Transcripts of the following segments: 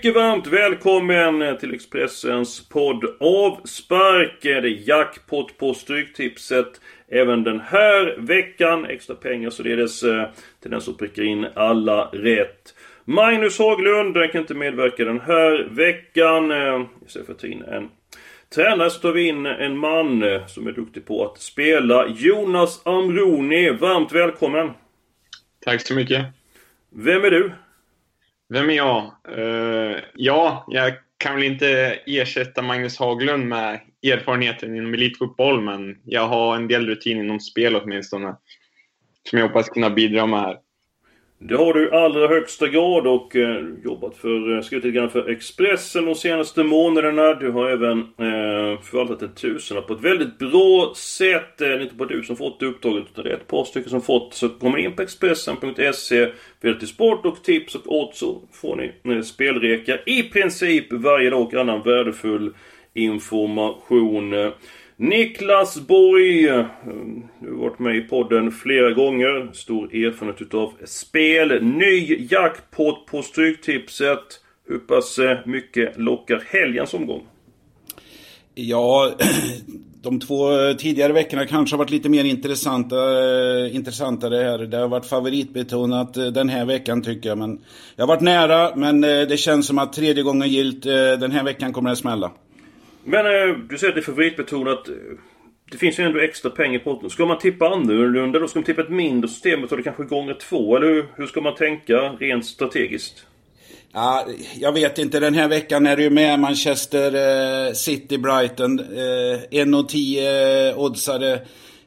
Mycket varmt välkommen till Expressens podd Avspark. Det är jackpot på Stryktipset även den här veckan. Extra pengar således eh, till den som prickar in alla rätt. Magnus Haglund kan inte medverka den här veckan. Eh, istället för att ta in en tränare så tar vi in en man eh, som är duktig på att spela. Jonas Amroni, varmt välkommen! Tack så mycket. Vem är du? Vem är jag? Uh, ja, jag kan väl inte ersätta Magnus Haglund med erfarenheten inom elitfotboll, men jag har en del rutin inom spel åtminstone. Som jag hoppas kunna bidra med här. Det har du i allra högsta grad och eh, jobbat för, eh, skrivit lite grann för Expressen de senaste månaderna. Du har även eh, förvaltat en tusenlapp på ett väldigt bra sätt. Eh, det är inte bara du som fått uppdraget utan det är ett par stycken som fått. Så kom in på Expressen.se, välj till sport och tips och odds så får ni eh, spelreka i princip varje dag och annan värdefull information. Niklas Borg, eh, du har varit med i podden flera gånger. Stor erfarenhet utav spel. Ny jackpot på Stryktipset. Hur pass eh, mycket lockar helgens omgång? Ja, de två tidigare veckorna kanske har varit lite mer intressanta, eh, intressantare här. Det har varit favoritbetonat den här veckan tycker jag. Men jag har varit nära, men det känns som att tredje gången gilt den här veckan kommer det smälla. Men eh, du säger att det är favoritbetonat. Det finns ju ändå extra pengar på potten. Ska man tippa annorlunda då? Ska man tippa ett mindre system och ta det kanske gånger två? Eller hur ska man tänka rent strategiskt? Ja, jag vet inte. Den här veckan är det ju med Manchester eh, City Brighton. Eh, 1,10 eh, oddsare.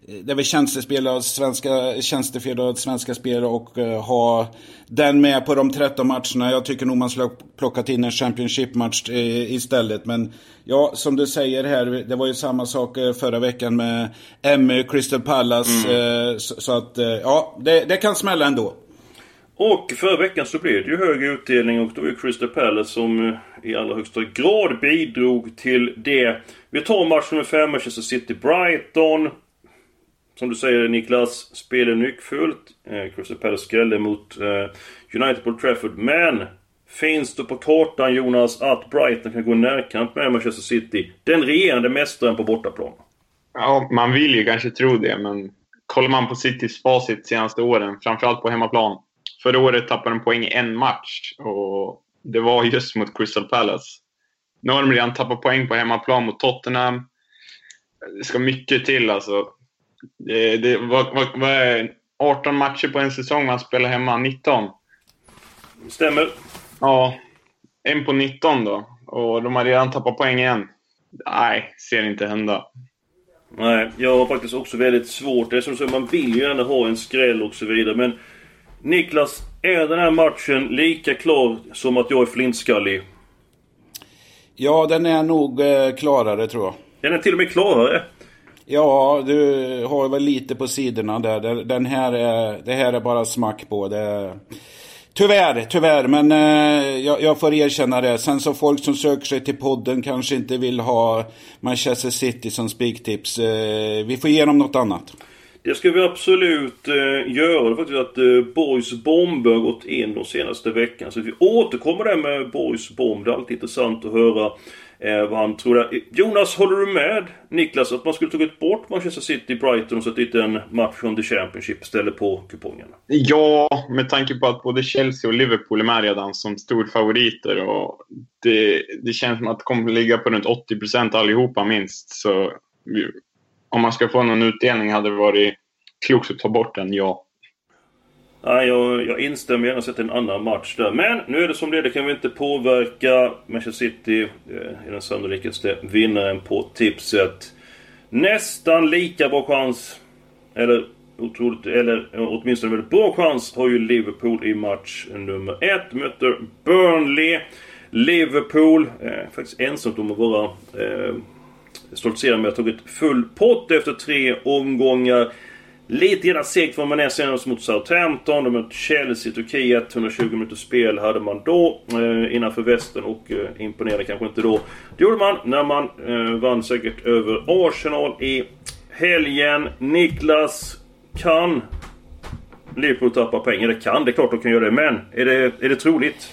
Det är väl tjänstespel av svenska, tjänstefel svenska spel och uh, ha den med på de 13 matcherna. Jag tycker nog man skulle ha plockat in en Championship-match uh, istället. Men ja, som du säger här, det var ju samma sak uh, förra veckan med MU Crystal Palace. Mm. Så, så, att ja, det, det, kan smälla ändå. Och förra veckan så blev det ju hög utdelning och det var ju Crystal Palace som i allra högsta grad bidrog till det. Vi tar match nummer 5, Manchester City Brighton. Som du säger Niklas, spel är nyckfullt. Eh, Crystal Palace skrällde mot eh, United på Trafford. Men Finns det på kartan Jonas att Brighton kan gå närkamp med Manchester City? Den regerande mästaren på bortaplan. Ja, man vill ju kanske tro det, men kollar man på Citys facit de senaste åren, framförallt på hemmaplan. Förra året tappade de poäng i en match och det var just mot Crystal Palace. Nu har de redan tappat poäng på hemmaplan mot Tottenham. Det ska mycket till alltså. Det, det, vad, vad, vad är 18 matcher på en säsong man spelar hemma? 19? Stämmer. Ja. En på 19 då. Och de har redan tappat poäng igen. Nej, ser inte hända. Nej, jag har faktiskt också väldigt svårt. Det är som så man vill ju gärna ha en skräll och så vidare. Men Niklas, är den här matchen lika klar som att jag är flintskallig? Ja, den är nog eh, klarare tror jag. Den är till och med klarare? Ja, du har väl lite på sidorna där. Den här är, det här är bara smack på. Det, tyvärr, tyvärr. Men eh, jag, jag, får erkänna det. Sen så folk som söker sig till podden kanske inte vill ha Manchester City som spiktips. Eh, vi får ge dem något annat. Det ska vi absolut eh, göra. Det faktiskt att eh, Borgs bomb har gått in de senaste veckan. Så vi återkommer där med Borgs bomb. Det är alltid intressant att höra eh, vad han tror. Där. Jonas, håller du med Niklas att man skulle tagit bort Manchester City Brighton och satt dit en match från The Championship istället på kupongen? Ja, med tanke på att både Chelsea och Liverpool är med redan som storfavoriter. Och det, det känns som att det kommer ligga på runt 80% allihopa minst. Så om man ska få någon utdelning hade det varit klokt att ta bort den, ja. Nej, jag, jag instämmer gärna sett en annan match där. Men nu är det som det är. Det kan vi inte påverka. Manchester City eh, är den sannolikaste vinnaren på tipset. nästan lika bra chans. Eller otroligt, eller eh, åtminstone väldigt bra chans har ju Liverpool i match nummer ett. Möter Burnley. Liverpool, eh, faktiskt ensamt om att vara eh, stoltserar med att ha tagit full pott efter tre omgångar. Lite grann segt var man är senast mot Southampton. De mot Chelsea i Turkiet. 120 minuters spel hade man då eh, innanför västen och eh, imponerade kanske inte då. Det gjorde man när man eh, vann säkert över Arsenal i helgen. Niklas, kan Liverpool tappa poäng? Eller kan, det är klart de kan göra det. Men är det, är det troligt?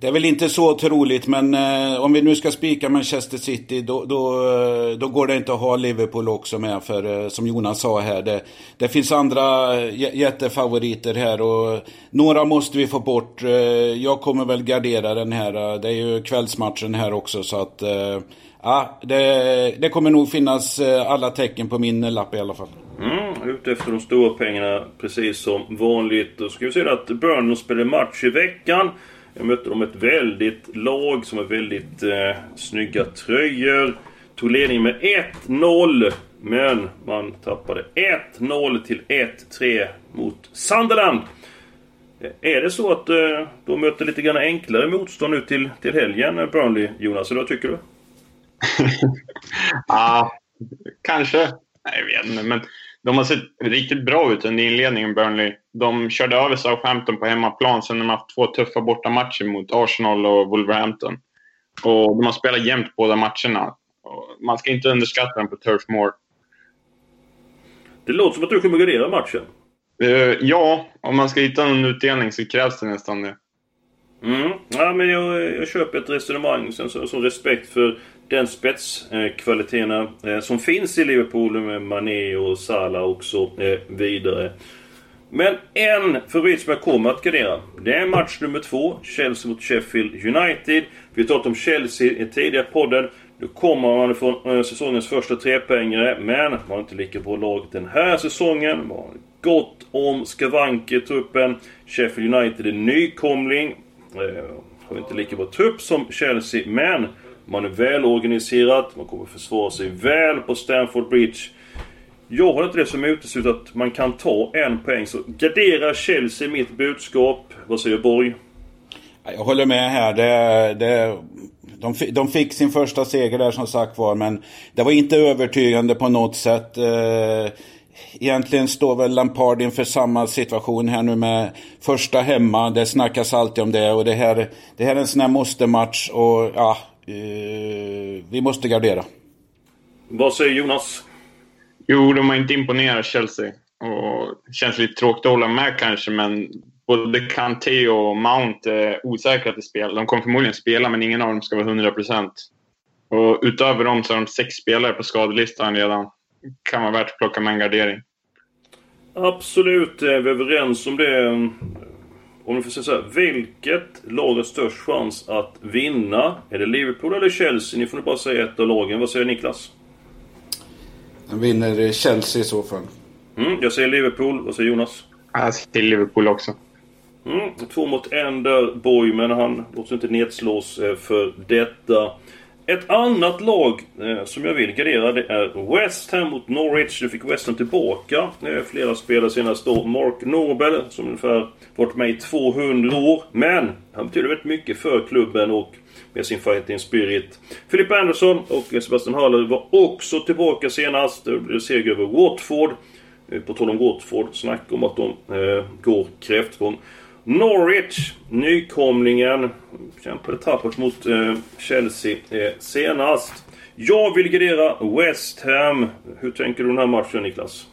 Det är väl inte så troligt, men eh, om vi nu ska spika Manchester City då, då, eh, då, går det inte att ha Liverpool också med. För eh, som Jonas sa här, det, det finns andra eh, jättefavoriter här och några måste vi få bort. Eh, jag kommer väl gardera den här. Eh, det är ju kvällsmatchen här också så att eh, ja, det, det kommer nog finnas alla tecken på min lapp i alla fall. Mm, ute efter de stora pengarna precis som vanligt. Då ska vi se att Burnley spelar match i veckan. Jag mötte dem ett väldigt lag som har väldigt eh, snygga tröjor. Tog ledning med 1-0. Men man tappade 1-0 till 1-3 mot Sunderland. Eh, är det så att eh, de möter lite grann enklare motstånd nu till, till helgen, eh, Burnley, Jonas? Eller vad tycker du? ja, kanske. Nej, jag vet inte. Men de har sett riktigt bra ut under inledningen, Burnley. De körde över Southampton på hemmaplan, sen har de haft två tuffa bortamatcher mot Arsenal och Wolverhampton. Och de har spelat jämnt båda matcherna. Man ska inte underskatta dem på Turf Moor. Det låter som att du kommer gardera matchen. Uh, ja, om man ska hitta någon utdelning så krävs det nästan det. Mm. Ja, men jag, jag köper ett resonemang som, som respekt för den spetskvaliteterna eh, som finns i Liverpool med Mané och Salah och så eh, vidare. Men en favorit som jag kommer att gardera. Det är match nummer två. Chelsea mot Sheffield United. Vi har talat om Chelsea i tidigare podden. Nu kommer man från eh, säsongens första trepoängare. Men man har inte lika bra lag den här säsongen. Man har gott om skavanker i truppen. Sheffield United är nykomling. Eh, har inte lika bra trupp som Chelsea. Men man är välorganiserat, man kommer försvara sig väl på Stamford Bridge. Jag har inte det som uteslutet att man kan ta en poäng. Så gardera Chelsea mitt budskap. Vad säger Borg? Jag håller med här. Det, det, de, de fick sin första seger där som sagt var, men det var inte övertygande på något sätt. Eh, egentligen står väl Lampard inför samma situation här nu med första hemma. Det snackas alltid om det och det här, det här är en sån här måste-match och ja, Eh, vi måste gardera. Vad säger Jonas? Jo, de har inte imponerat Chelsea. Och det känns lite tråkigt att hålla med kanske, men både Kanté och Mount är osäkra till spel. De kommer förmodligen spela, men ingen av dem ska vara 100% Och utöver dem så har de sex spelare på skadelistan redan. Kan vara värt att plocka med en gardering. Absolut, är vi överens om det. Om du får säga så här, vilket lag har störst chans att vinna? Är det Liverpool eller Chelsea? Ni får nog bara säga ett av lagen. Vad säger Niklas? Vinner Chelsea i så fall. Mm, jag säger Liverpool. Vad säger Jonas? Jag säger Liverpool också. Mm, två mot en där, Boy, men han låter inte nedslås eh, för detta. Ett annat lag eh, som jag vill gardera det är West Ham mot Norwich. Nu fick West Ham tillbaka eh, flera spelare senast då. Mark Nobel som ungefär varit med i 200 år. Men han betyder väldigt mycket för klubben och med sin fighting spirit. Philip Anderson och Sebastian Haller var också tillbaka senast. Det blev seger över Watford. Eh, på tal om Watford, snack om att de eh, går kräftgång. Norwich, nykomlingen, kämpade tappert mot eh, Chelsea eh, senast. Jag vill gardera West Ham. Hur tänker du den här matchen Niklas?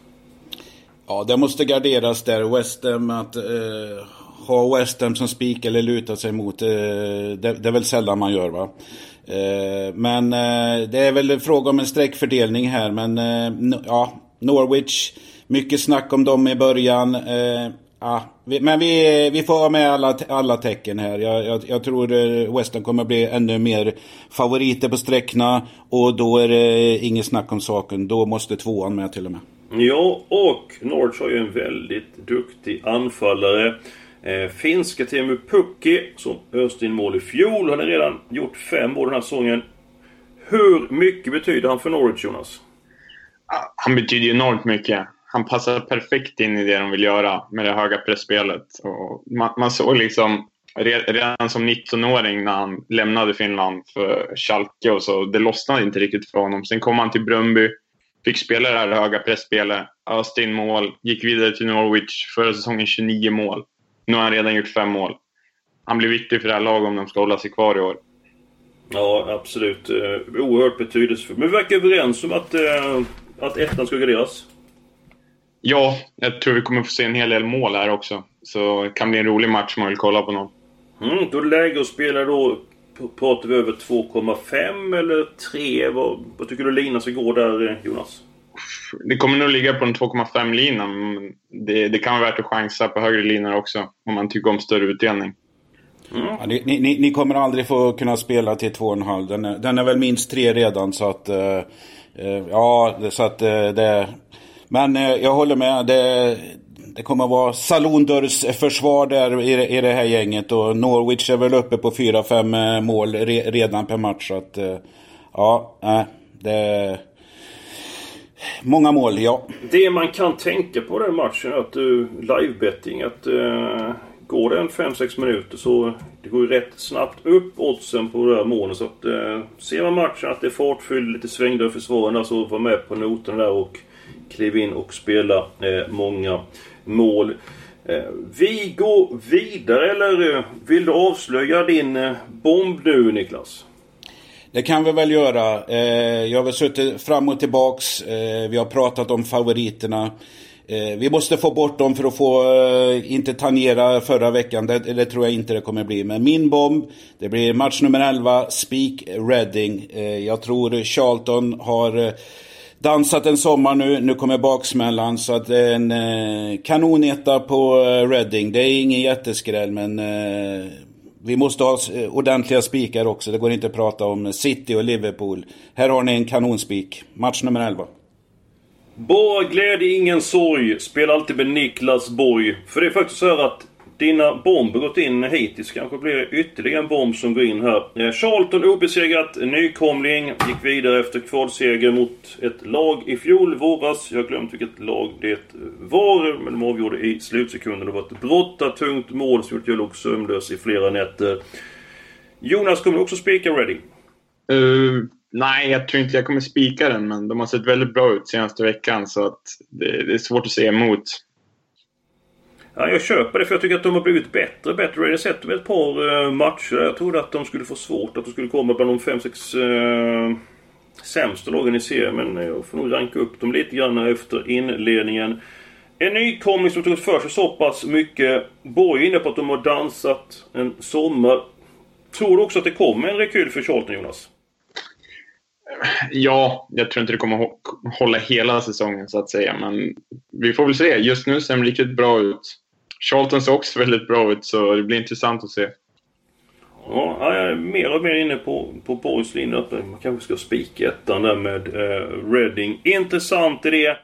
Ja, det måste garderas där. West Ham, att eh, ha West Ham som spik eller luta sig mot, eh, det, det, är väl sällan man gör va. Eh, men eh, det är väl en fråga om en sträckfördelning här, men ja, Norwich, mycket snack om dem i början. Ah, ja, men vi, vi får ha med alla, alla tecken här. Jag, jag, jag tror eh, Western kommer bli ännu mer favoriter på sträckorna. Och då är det inget snack om saken. Då måste tvåan med till och med. Ja, och Norwich har ju en väldigt duktig anfallare. Eh, finska Teemu Pukki som öste in mål i fjol. Han har redan gjort fem mål den här säsongen. Hur mycket betyder han för Norwich, Jonas? Han betyder enormt mycket. Han passar perfekt in i det de vill göra med det höga pressspelet. Och man, man såg liksom redan som 19-åring när han lämnade Finland för Schalke och så, det lossnade inte riktigt för honom. Sen kom han till Bröndby, fick spela det här höga pressspelet, öste in mål, gick vidare till Norwich, förra säsongen 29 mål. Nu har han redan gjort fem mål. Han blir viktig för det här laget om de ska hålla sig kvar i år. Ja, absolut. Uh, oerhört betydelsefullt. Men vi verkar överens om att, uh, att ettan ska graderas. Ja, jag tror vi kommer få se en hel del mål här också. Så det kan bli en rolig match om man vill kolla på någon. Mm, då läge att spela då... Pratar vi över 2,5 eller 3? Vad, vad tycker du linan ska gå där, Jonas? Det kommer nog ligga på en 2,5-lina. Det, det kan vara värt att chansa på högre linor också. Om man tycker om större utdelning. Mm. Ja, ni, ni, ni, kommer aldrig få kunna spela till 2,5. Den är, den är väl minst 3 redan så att... Uh, uh, ja, så att uh, det... Men jag håller med. Det, det kommer vara salondörrsförsvar där i, i det här gänget. Och Norwich är väl uppe på 4-5 mål re, redan per match. Så att, ja, det... Många mål, ja. Det man kan tänka på den matchen är att du, livebetting, att eh, går det en 5-6 minuter så det går ju rätt snabbt upp oddsen på det här målet. Så att, eh, ser man matchen att det är fartfylld, lite svängdörr försvararna så var med på noten där och kliv in och spela eh, många mål. Eh, vi går vidare, eller eh, vill du avslöja din bomb nu Niklas? Det kan vi väl göra. Eh, jag har väl suttit fram och tillbaks. Eh, vi har pratat om favoriterna. Eh, vi måste få bort dem för att få, eh, inte tangera förra veckan. Det, det, tror jag inte det kommer bli. Men min bomb, det blir match nummer 11, Speak Reading. Eh, jag tror Charlton har eh, dansat en sommar nu. Nu kommer baksmällan. Så att det är en eh, kanonetta på eh, Reading. Det är ingen jätteskräll men eh, vi måste ha eh, ordentliga spikar också. Det går inte att prata om City och Liverpool. Här har ni en kanonspik. Match nummer 11. Bara glädje, ingen sorg. Spela alltid med Niklas Borg. För det är faktiskt så här att dina bomber gått in hittills. kanske blir ytterligare en bomb som går in här. Eh, Charlton obesegrat, nykomling. Gick vidare efter kvalseger mot ett lag i fjol, våras. Jag har glömt vilket lag det var. Men de avgjorde i slutsekunden. Det var ett brotta, tungt mål som gjort jag låg sömnlös i flera nätter. Jonas, kommer du också spika Ready? Uh, Nej, jag tror inte jag kommer spika den, men de har sett väldigt bra ut senaste veckan så att det, det är svårt att se emot. Ja, jag köper det för jag tycker att de har blivit bättre bättre. Jag har sett dem ett par eh, matcher. Jag trodde att de skulle få svårt. Att de skulle komma bland de 5-6 eh, sämsta lagen i serien. Men jag får nog ranka upp dem lite grann efter inledningen. En nykomling som tog för sig så pass mycket. Borg är inne på att de har dansat en sommar. Tror du också att det kommer en rekyl för Charlton, Jonas? Ja, jag tror inte det kommer hålla hela säsongen så att säga. Men vi får väl se. Just nu ser de riktigt bra ut. Charlton ser också väldigt bra ut så det blir intressant att se. Ja, jag är mer och mer inne på, på Borgs linje. Man kanske ska spika ettan där med eh, Reading. Intressant idé.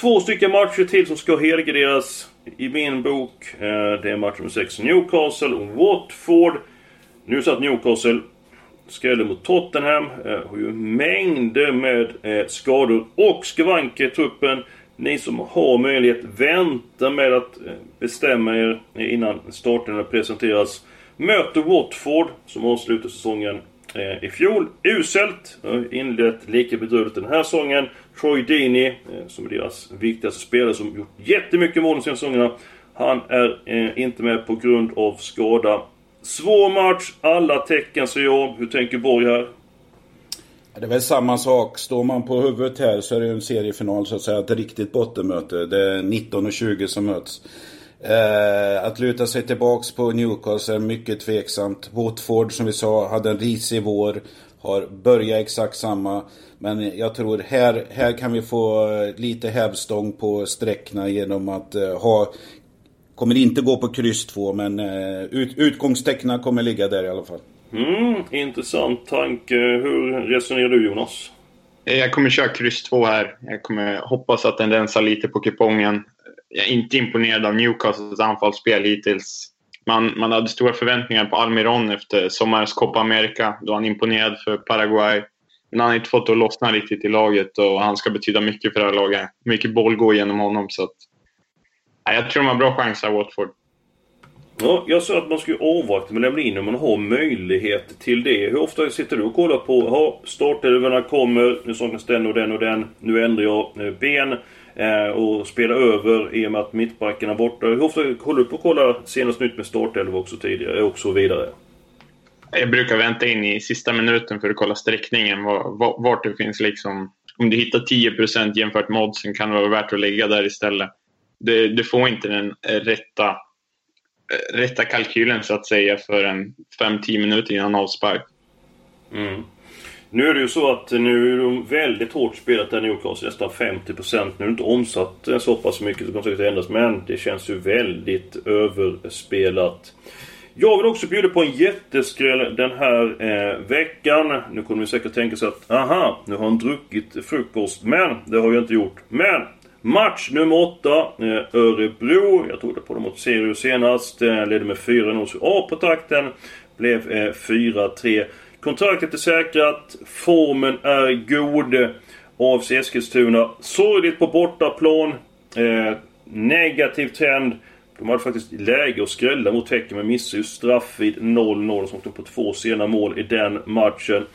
Två stycken matcher till som ska helgarderas i min bok. Eh, det är match nummer 6 Newcastle och Watford. Nu så att Newcastle skrällde mot Tottenham. Eh, har ju mängder med eh, skador och skavanker i truppen. Ni som har möjlighet, vänta med att eh, bestämma er innan starten presenteras. Möter Watford som avslutar säsongen eh, i fjol. Uselt. Inlett lika bedrövligt den här säsongen. Troy Deeney, eh, som är deras viktigaste spelare som gjort jättemycket mål de senaste säsongerna. Han är eh, inte med på grund av skada. Svår match, alla tecken säger jag. Hur tänker Borg här? Det är väl samma sak. Står man på huvudet här så är det ju en seriefinal så att säga. Ett riktigt bottenmöte. Det är 19 och 20 som möts. Eh, att luta sig tillbaks på Newcastle är mycket tveksamt. Watford som vi sa hade en risig vår. Har börjat exakt samma. Men jag tror här, här kan vi få eh, lite hävstång på sträckna genom att eh, ha Kommer inte gå på kryss 2 men eh, ut, utgångstecknen kommer ligga där i alla fall. Mm, intressant tanke. Hur resonerar du Jonas? Jag kommer köra kryss 2 här. Jag kommer hoppas att den rensar lite på kupongen. Jag är inte imponerad av Newcastles anfallsspel hittills. Man, man hade stora förväntningar på Almiron efter sommarens Copa America då han imponerade för Paraguay. Men han har inte fått det att lossna riktigt i laget och han ska betyda mycket för det här laget. Mycket boll går genom honom så att... Jag tror de har bra chanser, Watford. Ja, jag sa att man ska ju avvakta med att lämna in om man har möjlighet till det. Hur ofta sitter du och kollar på, ja, startelvorna kommer, nu saknas den och den och den, nu ändrar jag eh, ben eh, och spelar över i och med att mittbacken är borta. Hur ofta håller du på att kolla senast nytt med startelva också tidigare eh, och så vidare? Jag brukar vänta in i sista minuten för att kolla sträckningen, vart det finns liksom... Om du hittar 10% jämfört med oddsen kan det vara värt att lägga där istället. Du, det får inte den rätta rätta kalkylen så att säga för en 5-10 minuter innan avspark. Mm. Nu är det ju så att nu är de väldigt hårt spelat där Newcastle, nästan 50%. Nu är det inte omsatt eh, så pass mycket, det kommer säkert ändras, men det känns ju väldigt överspelat. Jag vill också bjuda på en jätteskräll den här eh, veckan. Nu kommer ni säkert tänka sig att aha, nu har han druckit frukost. Men det har jag inte gjort. Men Match nummer 8. Eh, Örebro. Jag trodde på dem mot Sirius senast. Eh, ledde med 4-0 A på takten. Blev eh, 4-3. Kontraktet är säkrat. Formen är god. AFC Eskilstuna. Sorgligt på bortaplan. Eh, negativ trend. De hade faktiskt läge att skrälla mot Häcken men missade ju straff vid 0-0. Som åkte på två sena mål i den matchen.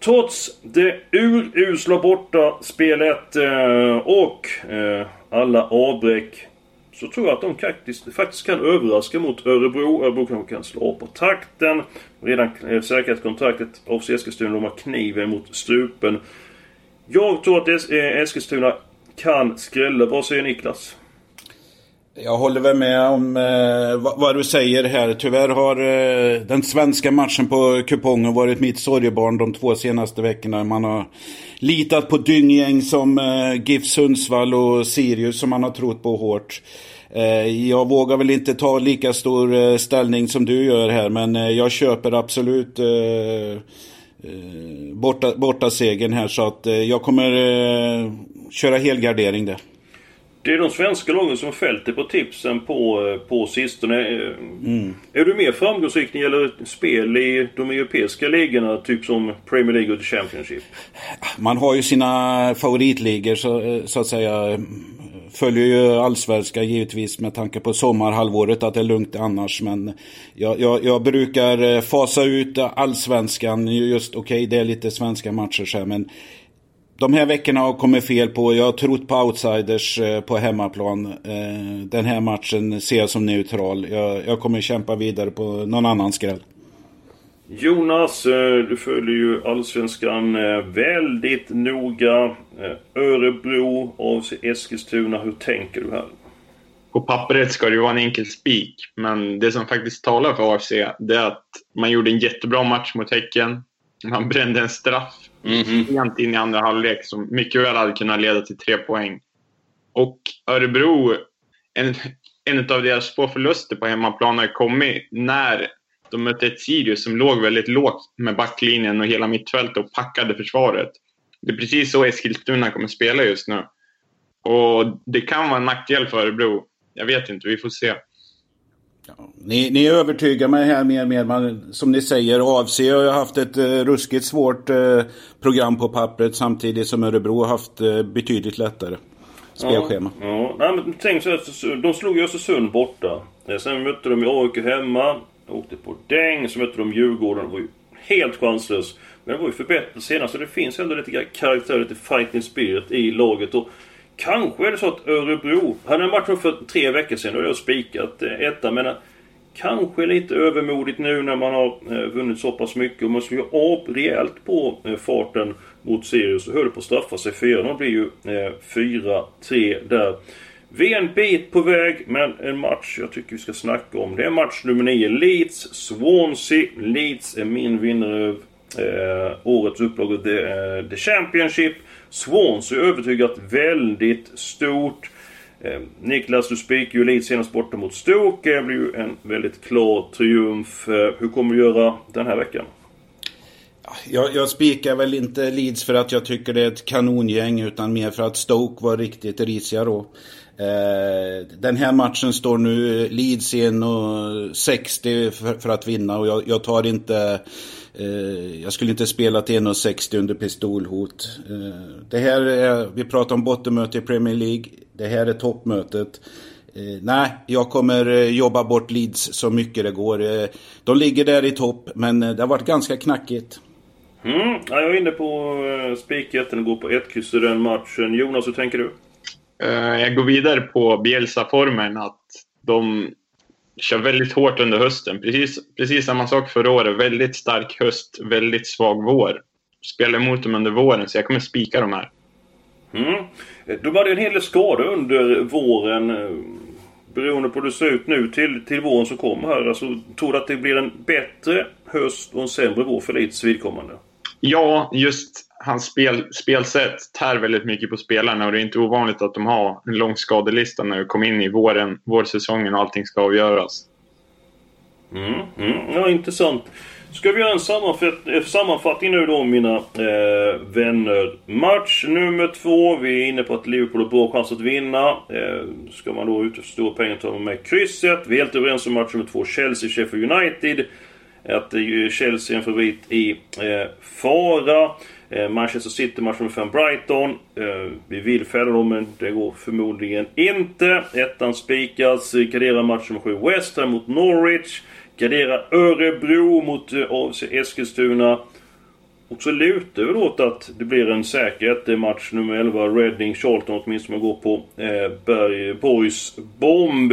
Trots det urusla borta spelet eh, och eh, alla avbräck så tror jag att de faktiskt, faktiskt kan överraska mot Örebro. Örebro kanske kan slå på takten. Redan eh, säkrat kontraktet av Eskilstuna. De har kniven mot strupen. Jag tror att Eskilstuna kan skrälla. Vad säger Niklas? Jag håller väl med om eh, vad, vad, du säger här. Tyvärr har eh, den svenska matchen på kupongen varit mitt sorgebarn de två senaste veckorna. Man har litat på dynggäng som eh, GIF Sundsvall och Sirius som man har trott på hårt. Eh, jag vågar väl inte ta lika stor eh, ställning som du gör här men eh, jag köper absolut eh, eh, borta, borta segern här så att eh, jag kommer köra helgardering där. Det är de svenska lagen som fällt dig på tipsen på, eh, på sistone. Mm. Är du mer framgångsrik när det gäller spel i de europeiska ligorna? Typ som Premier League och Championship? Man har ju sina favoritligor så, eh, så att säga. Följer ju allsvenska givetvis med tanke på sommarhalvåret att det är lugnt annars. Men jag, jag, jag brukar fasa ut allsvenskan. Just okej, okay, det är lite svenska matcher så här, men de här veckorna har kommit fel på. Jag har trott på outsiders eh, på hemmaplan. Eh, den här matchen ser jag som neutral. Jag, jag kommer kämpa vidare på någon annan skräll. Jonas, eh, du följer ju Allsvenskan väldigt noga. Örebro, AFC Eskilstuna. Hur tänker du här? På pappret ska det ju vara en enkel spik, men det som faktiskt talar för AFC det är att man gjorde en jättebra match mot Häcken. Man brände en straff Mm -hmm. in i andra halvlek som mycket väl hade kunnat leda till tre poäng. Och Örebro, en, en av deras få förluster på hemmaplan har kommit när de mötte ett Sirius som låg väldigt lågt med backlinjen och hela mittfältet och packade försvaret. Det är precis så Eskilstuna kommer spela just nu. Och det kan vara en nackdel för Örebro. Jag vet inte, vi får se. Ni, ni övertygar mig här mer och mer. Man, som ni säger, AFC har ju haft ett eh, ruskigt svårt eh, program på pappret samtidigt som Örebro har haft eh, betydligt lättare spelschema. Ja, ja. Nej, men tänk så här, de slog ju Östersund borta. Eh, sen mötte de AIK hemma. Åkte på däng. Så mötte de Djurgården. Det var ju helt chanslös. Men det var ju förbättrat senast. Så det finns ändå lite karaktär, lite fighting spirit i laget. Och Kanske är det så att Örebro... Hade en match för tre veckor sedan då hade jag spikat eh, etta. Men eh, kanske lite övermodigt nu när man har eh, vunnit så pass mycket. Och man slår ju av rejält på farten mot Sirius och höll på att straffa sig. 4 blir ju 4-3 där. Vi är en bit på väg, men en match jag tycker vi ska snacka om. Det är match nummer 9. Leeds, Swansea. Leeds är min vinnare av eh, årets upplaga The, eh, The Championship. Swansea övertygat väldigt stort. Eh, Niklas, du spikar ju lite senast borta mot Stoke. Det blir ju en väldigt klar triumf. Eh, hur kommer du göra den här veckan? Jag, jag spikar väl inte Leeds för att jag tycker det är ett kanongäng utan mer för att Stoke var riktigt risiga då. Eh, den här matchen står nu Leeds 1,60 för, för att vinna och jag, jag tar inte jag skulle inte spela till 1,60 under pistolhot. Eh, det här är, vi pratar om bottenmöte i Premier League. Det här är toppmötet. Eh, nej, jag kommer jobba bort Leeds så mycket det går. De ligger där i topp, men det har varit ganska knackigt. Mm, jag är inne på spiket. Den går på ett kryss i den matchen. Jonas, hur tänker du? Jag går vidare på Bielsa-formen. Att de kör väldigt hårt under hösten. Precis, precis samma sak förra året. Väldigt stark höst, väldigt svag vår. Spelar emot dem under våren, så jag kommer spika de här. Mm. De hade en hel del skador under våren. Beroende på hur det ser ut nu till, till våren som kommer här. Alltså, tror du att det blir en bättre höst och en sämre vår för Leeds vidkommande? Ja, just hans spel, spelsätt tär väldigt mycket på spelarna och det är inte ovanligt att de har en lång skadelista när de kommer in i våren, vårsäsongen och allting ska avgöras. Mm, mm, ja, intressant. Ska vi göra en sammanfatt sammanfattning nu då mina eh, vänner. Match nummer två. Vi är inne på att Liverpool har bra chans att vinna. Eh, ska man då ut för stora pengar ta med krysset. Vi är helt överens om match nummer två. Chelsea-Sheffield United. Att Chelsea är en favorit i eh, fara. Eh, Manchester City match nummer 5 Brighton. Eh, vi vill fälla dem men det går förmodligen inte. Ettan spikas. Eh, Gardera match nummer 7 West Ham mot Norwich. Gardera Örebro mot eh, AFC Eskilstuna. Och så lutar vi åt att det blir en säker match nummer 11 Reading Charlton åtminstone går på eh, Bergborgs bomb.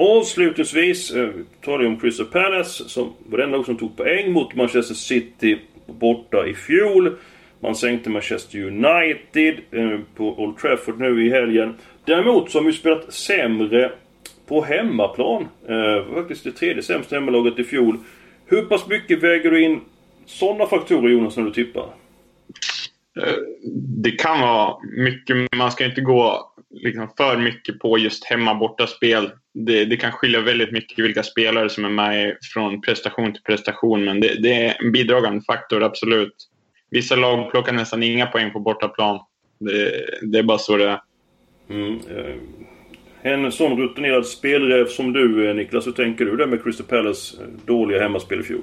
Avslutningsvis eh, talar jag om Crystal Palace som var den lag som tog poäng mot Manchester City borta i fjol. Man sänkte Manchester United eh, på Old Trafford nu i helgen. Däremot så har vi spelat sämre på hemmaplan. Eh, faktiskt det tredje sämsta hemmalaget i fjol. Hur pass mycket väger du in sådana faktorer Jonas när du tippar? Eh, det kan vara mycket, men man ska inte gå liksom för mycket på just hemma-borta-spel. Det, det, kan skilja väldigt mycket vilka spelare som är med från prestation till prestation, men det, det är en bidragande faktor, absolut. Vissa lag plockar nästan inga poäng på bortaplan. Det, det är bara så det är. Mm, eh, en sån rutinerad spelräv som du eh, Niklas, hur tänker du där med Crystal Palace dåliga hemmaspel i fjol?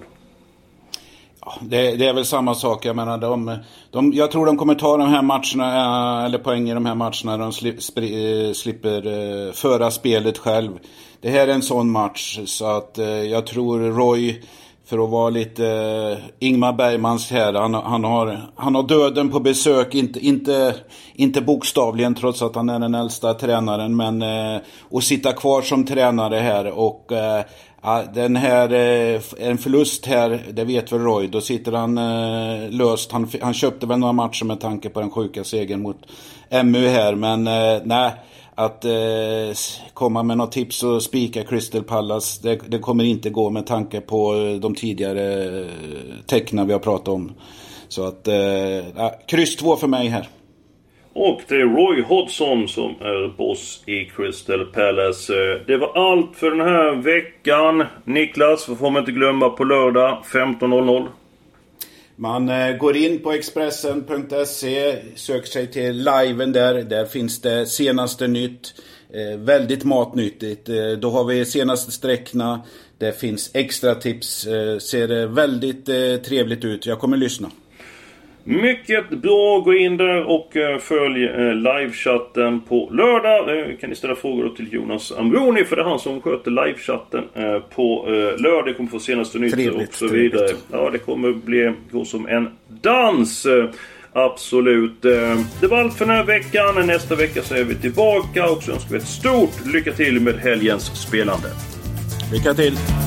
Det, det, är väl samma sak. Jag menar, de, de, jag tror de kommer ta de här matcherna, eh, eller poäng i de här matcherna. De slip, spri, eh, slipper eh, föra spelet själv. Det här är en sån match så att jag tror Roy, för att vara lite Ingmar Bergmans här, han, han, har, han har döden på besök. Inte, inte, inte bokstavligen trots att han är den äldsta tränaren, men att sitta kvar som tränare här och Ja, den här, eh, en förlust här, det vet väl Roy. Då sitter han eh, löst. Han, han köpte väl några matcher med tanke på den sjuka segern mot MU här. Men eh, nej, att eh, komma med något tips och spika Crystal Palace, det, det, kommer inte gå med tanke på de tidigare tecknen vi har pratat om. Så att, eh, kryss två för mig här. Och det är Roy Hodgson som är boss i Crystal Palace. Eh, det var allt för den här veckan. Niklas, vad får man inte glömma på lördag 15.00. Man eh, går in på Expressen.se, söker sig till liven där. Där finns det senaste nytt. Eh, väldigt matnyttigt. Då har vi senaste sträckna. Det finns extra tips. ser väldigt trevligt ut. Jag kommer lyssna. Mycket bra. Gå in där och eh, följ eh, livechatten på lördag. Eh, kan ni ställa frågor till Jonas Ambroni för det är han som sköter livechatten på lördag. kommer få senaste nytt och så vidare. Trevligt. Ja, det kommer bli gå som en dans. Absolut. Det var allt för den här veckan. Nästa vecka så är vi tillbaka och så önskar vi ett stort lycka till med helgens spelande. Lycka till!